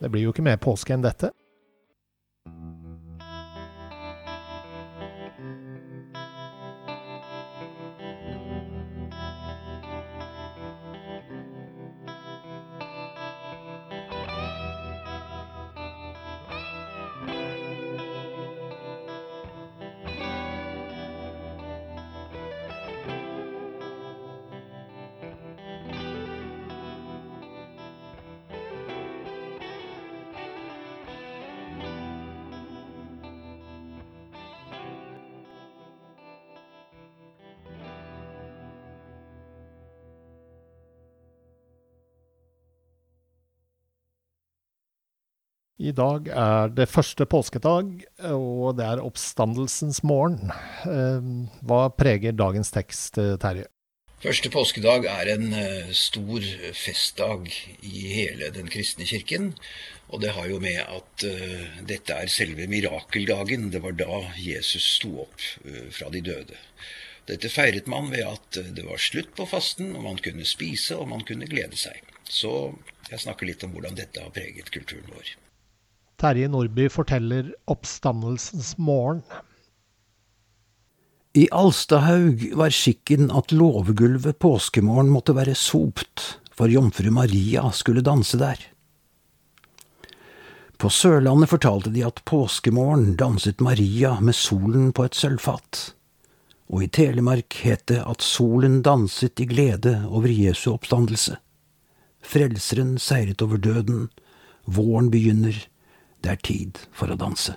Det blir jo ikke mer påske enn dette. I dag er det første påskedag, og det er oppstandelsens morgen. Hva preger dagens tekst, Terje? Første påskedag er en stor festdag i hele den kristne kirken. Og det har jo med at uh, dette er selve mirakeldagen. Det var da Jesus sto opp uh, fra de døde. Dette feiret man ved at det var slutt på fasten, og man kunne spise og man kunne glede seg. Så jeg snakker litt om hvordan dette har preget kulturen vår. Terje Nordby forteller Oppstandelsens morgen. I Alstahaug var skikken at låvegulvet påskemorgen måtte være sopt, for jomfru Maria skulle danse der. På Sørlandet fortalte de at påskemorgen danset Maria med solen på et sølvfat, og i Telemark het det at solen danset i glede over Jesu oppstandelse. Frelseren seiret over døden, våren begynner, det er tid for å danse.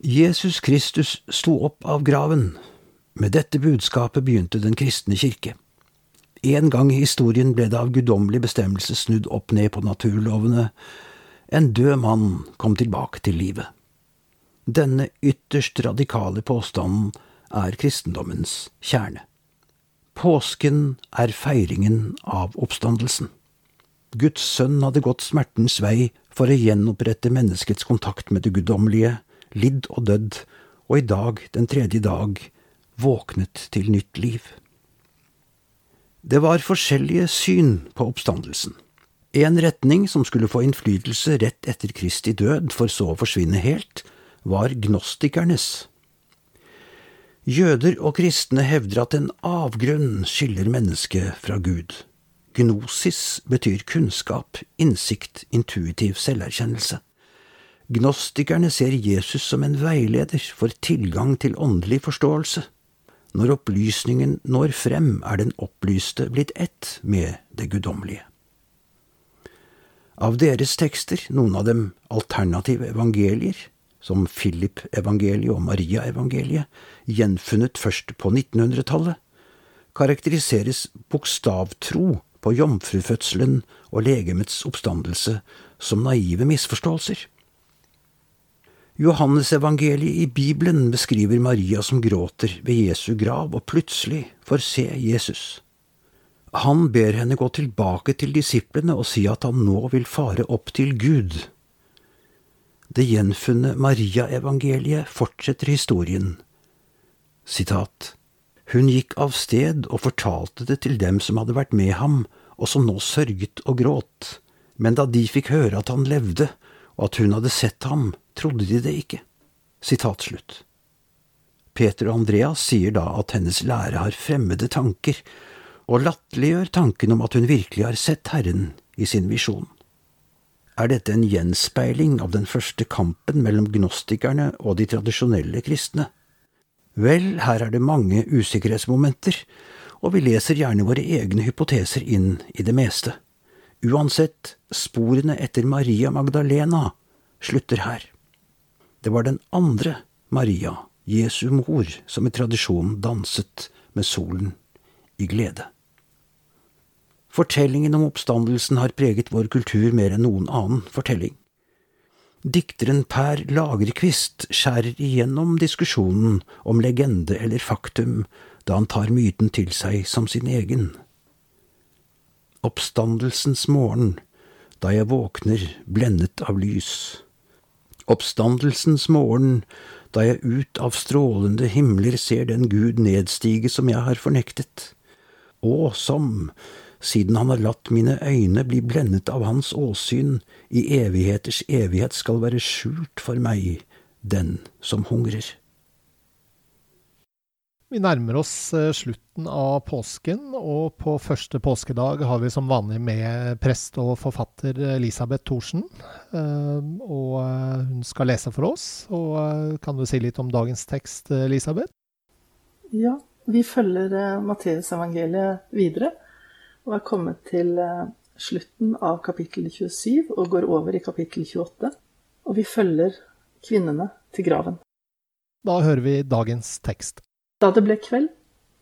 Jesus Kristus sto opp av graven. Med dette budskapet begynte den kristne kirke. En gang i historien ble det av guddommelig bestemmelse snudd opp ned på naturlovene. En død mann kom tilbake til livet. Denne ytterst radikale påstanden er kristendommens kjerne. Påsken er feiringen av oppstandelsen. Guds sønn hadde gått smertens vei for å gjenopprette menneskets kontakt med det guddommelige, lidd og dødd, og i dag, den tredje dag, våknet til nytt liv. Det var forskjellige syn på oppstandelsen. En retning som skulle få innflytelse rett etter Kristi død, for så å forsvinne helt, var gnostikernes. Jøder og kristne hevder at en avgrunn skiller mennesket fra Gud. Gnosis betyr kunnskap, innsikt, intuitiv selverkjennelse. Gnostikerne ser Jesus som en veileder for tilgang til åndelig forståelse. Når opplysningen når frem, er den opplyste blitt ett med det guddommelige. Av deres tekster, noen av dem alternative evangelier, som Philip-evangeliet og Maria-evangeliet, gjenfunnet først på 1900-tallet, karakteriseres bokstavtro på jomfrufødselen og legemets oppstandelse som naive misforståelser. Johannesevangeliet i Bibelen beskriver Maria som gråter ved Jesu grav og plutselig får se Jesus. Han ber henne gå tilbake til disiplene og si at han nå vil fare opp til Gud. Det gjenfunne Maria-evangeliet fortsetter historien. Sitat. Hun gikk av sted og fortalte det til dem som hadde vært med ham, og som nå sørget og gråt, men da de fikk høre at han levde, og at hun hadde sett ham, trodde de det ikke. Sitat slutt. Peter og Andreas sier da at hennes lære har fremmede tanker, og latterliggjør tanken om at hun virkelig har sett Herren i sin visjon. Er dette en gjenspeiling av den første kampen mellom gnostikerne og de tradisjonelle kristne? Vel, her er det mange usikkerhetsmomenter, og vi leser gjerne våre egne hypoteser inn i det meste. Uansett, sporene etter Maria Magdalena slutter her. Det var den andre Maria, Jesu mor, som i tradisjonen danset med solen i glede. Fortellingen om oppstandelsen har preget vår kultur mer enn noen annen fortelling. Dikteren Per Lagerkvist skjærer igjennom diskusjonen om legende eller faktum da han tar myten til seg som sin egen. Oppstandelsens morgen, da jeg våkner blendet av lys. Oppstandelsens morgen, da jeg ut av strålende himler ser den Gud nedstige som jeg har fornektet, og som, siden han har latt mine øyne bli blendet av hans åsyn, i evigheters evighet skal være skjult for meg, den som hungrer. Vi nærmer oss eh, slutten av påsken, og på første påskedag har vi som vanlig med prest og forfatter Elisabeth Thorsen. Eh, og eh, hun skal lese for oss. Og kan du si litt om dagens tekst, Elisabeth? Ja, vi følger Matteusevangeliet videre, og er kommet til slutten av kapittel 27 og går over i kapittel 28. Og vi følger kvinnene til graven. Da hører vi dagens tekst. Da det ble kveld,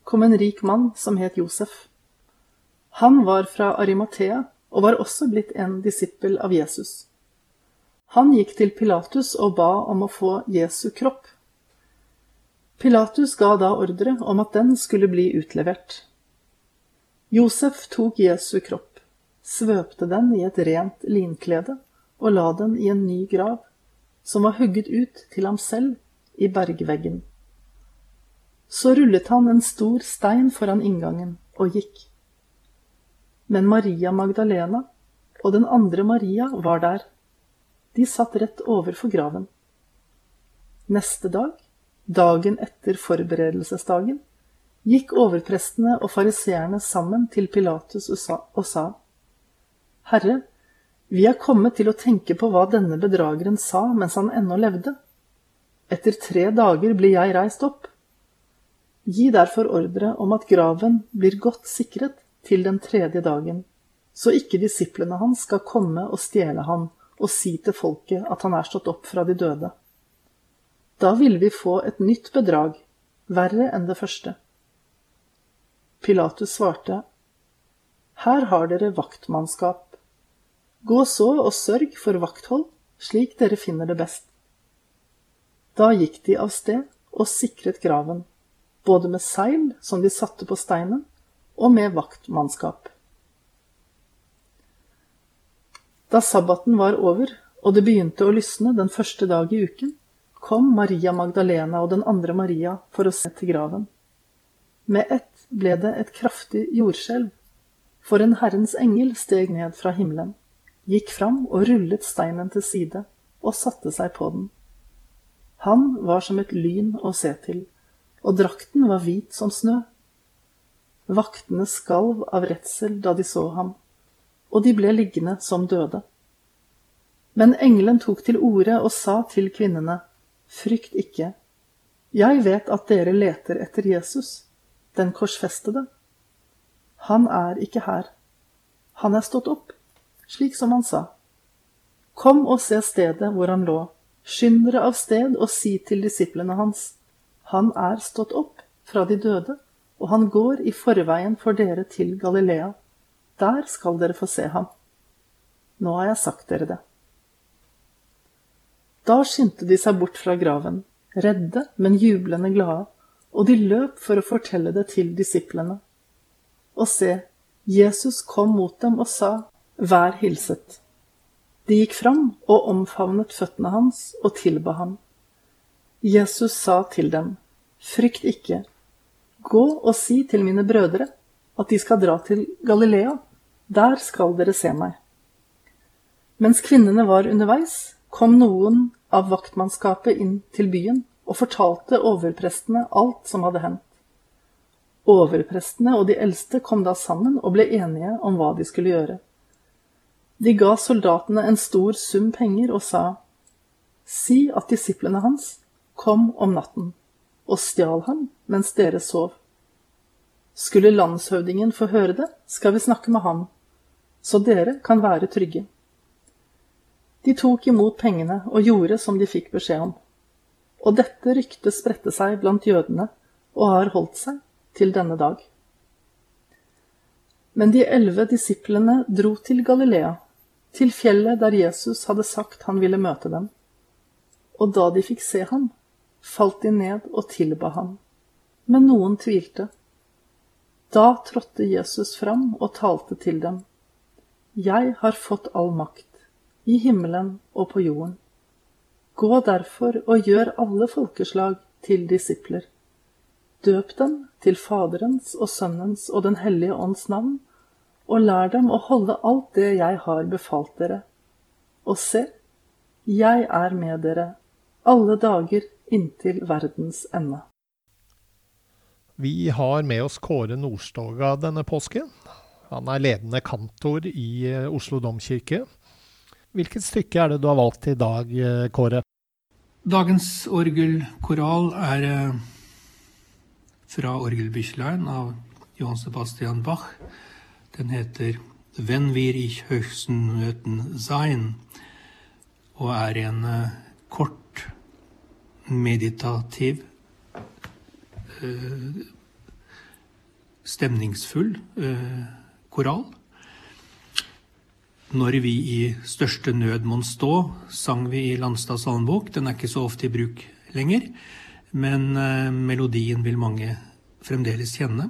kom en rik mann som het Josef. Han var fra Arimathea og var også blitt en disippel av Jesus. Han gikk til Pilatus og ba om å få Jesu kropp. Pilatus ga da ordre om at den skulle bli utlevert. Josef tok Jesu kropp, svøpte den i et rent linklede og la den i en ny grav, som var hugget ut til ham selv i bergveggen. Så rullet han en stor stein foran inngangen og gikk. Men Maria Magdalena og den andre Maria var der. De satt rett overfor graven. Neste dag, dagen etter forberedelsesdagen, gikk overprestene og fariseerne sammen til Pilatus og sa, Herre, vi er kommet til å tenke på hva denne bedrageren sa mens han ennå levde. Etter tre dager blir jeg reist opp. Gi derfor ordre om at graven blir godt sikret til den tredje dagen, så ikke disiplene hans skal komme og stjele ham og si til folket at han er stått opp fra de døde. Da ville vi få et nytt bedrag, verre enn det første. Pilatus svarte, Her har dere vaktmannskap. Gå så og sørg for vakthold, slik dere finner det best. Da gikk de av sted og sikret graven både med seil som de satte på steinen, og med vaktmannskap. Da sabbaten var over og det begynte å lysne den første dag i uken, kom Maria Magdalena og den andre Maria for å se til graven. Med ett ble det et kraftig jordskjelv, for en Herrens engel steg ned fra himmelen, gikk fram og rullet steinen til side og satte seg på den. Han var som et lyn å se til, og drakten var hvit som snø. Vaktene skalv av redsel da de så ham, og de ble liggende som døde. Men engelen tok til orde og sa til kvinnene, Frykt ikke, jeg vet at dere leter etter Jesus, den korsfestede. Han er ikke her. Han er stått opp, slik som han sa. Kom og se stedet hvor han lå, skynd dere av sted og si til disiplene hans, han er stått opp fra de døde, og han går i forveien for dere til Galilea. Der skal dere få se ham. Nå har jeg sagt dere det. Da skyndte de seg bort fra graven, redde, men jublende glade, og de løp for å fortelle det til disiplene. Og se, Jesus kom mot dem og sa, Vær hilset. De gikk fram og omfavnet føttene hans og tilba ham. Jesus sa til dem, Frykt ikke, gå og si til mine brødre at de skal dra til Galilea, der skal dere se meg. Mens kvinnene var underveis, kom noen av vaktmannskapet inn til byen og fortalte overprestene alt som hadde hendt. Overprestene og de eldste kom da sammen og ble enige om hva de skulle gjøre. De ga soldatene en stor sum penger og sa, Si at disiplene hans kom om natten og stjal ham mens dere sov. Skulle landshøvdingen få høre det, skal vi snakke med ham, så dere kan være trygge. De tok imot pengene og gjorde som de fikk beskjed om. Og dette ryktet spredte seg blant jødene og har holdt seg til denne dag. Men de elleve disiplene dro til Galilea, til fjellet der Jesus hadde sagt han ville møte dem. Og da de fikk se ham, falt de ned og tilba ham. Men noen tvilte. Da trådte Jesus fram og talte til dem. Jeg har fått all makt, i himmelen og på jorden. Gå derfor og gjør alle folkeslag til disipler. Døp dem til Faderens og Sønnens og Den hellige ånds navn, og lær dem å holde alt det jeg har befalt dere. Og se, jeg er med dere alle dager inntil verdens ende. Vi har med oss Kåre Nordstoga denne påsken. Han er ledende kantor i Oslo domkirke. Hvilket stykke er det du har valgt i dag, Kåre? Dagens orgelkoral er eh, fra orgelbüchlein av Johan Sebastian Bach. Den heter Wenn wir ich höchsten Möten sein, og er en eh, kort, meditativ, eh, stemningsfull koral. Når vi i største nød mon stå, sang vi i Landstads salmebok. Den er ikke så ofte i bruk lenger, men eh, melodien vil mange fremdeles kjenne.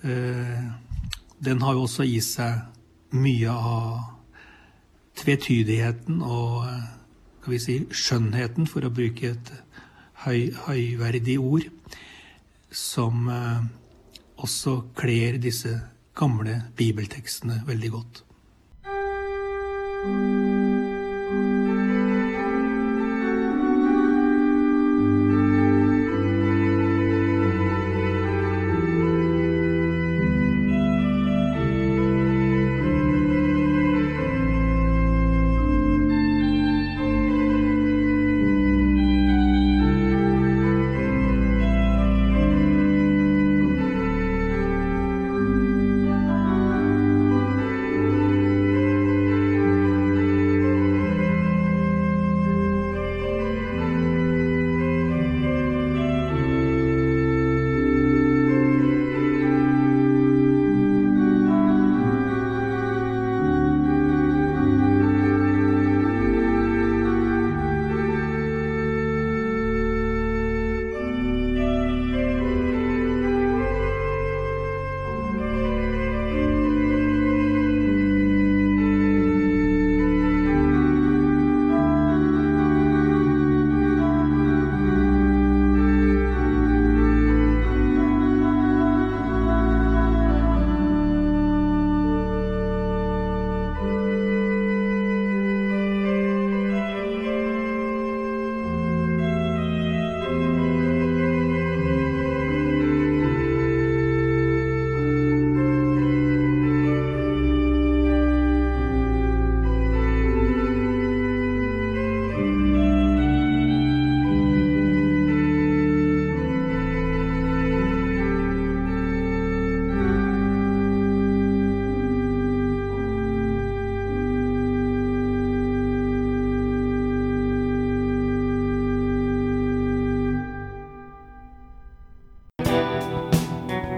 Eh, den har jo også i seg mye av tvetydigheten og eh, skal vi si, skjønnheten, for å bruke et høy, høyverdig ord, som eh, også kler disse gamle bibeltekstene veldig godt. thank you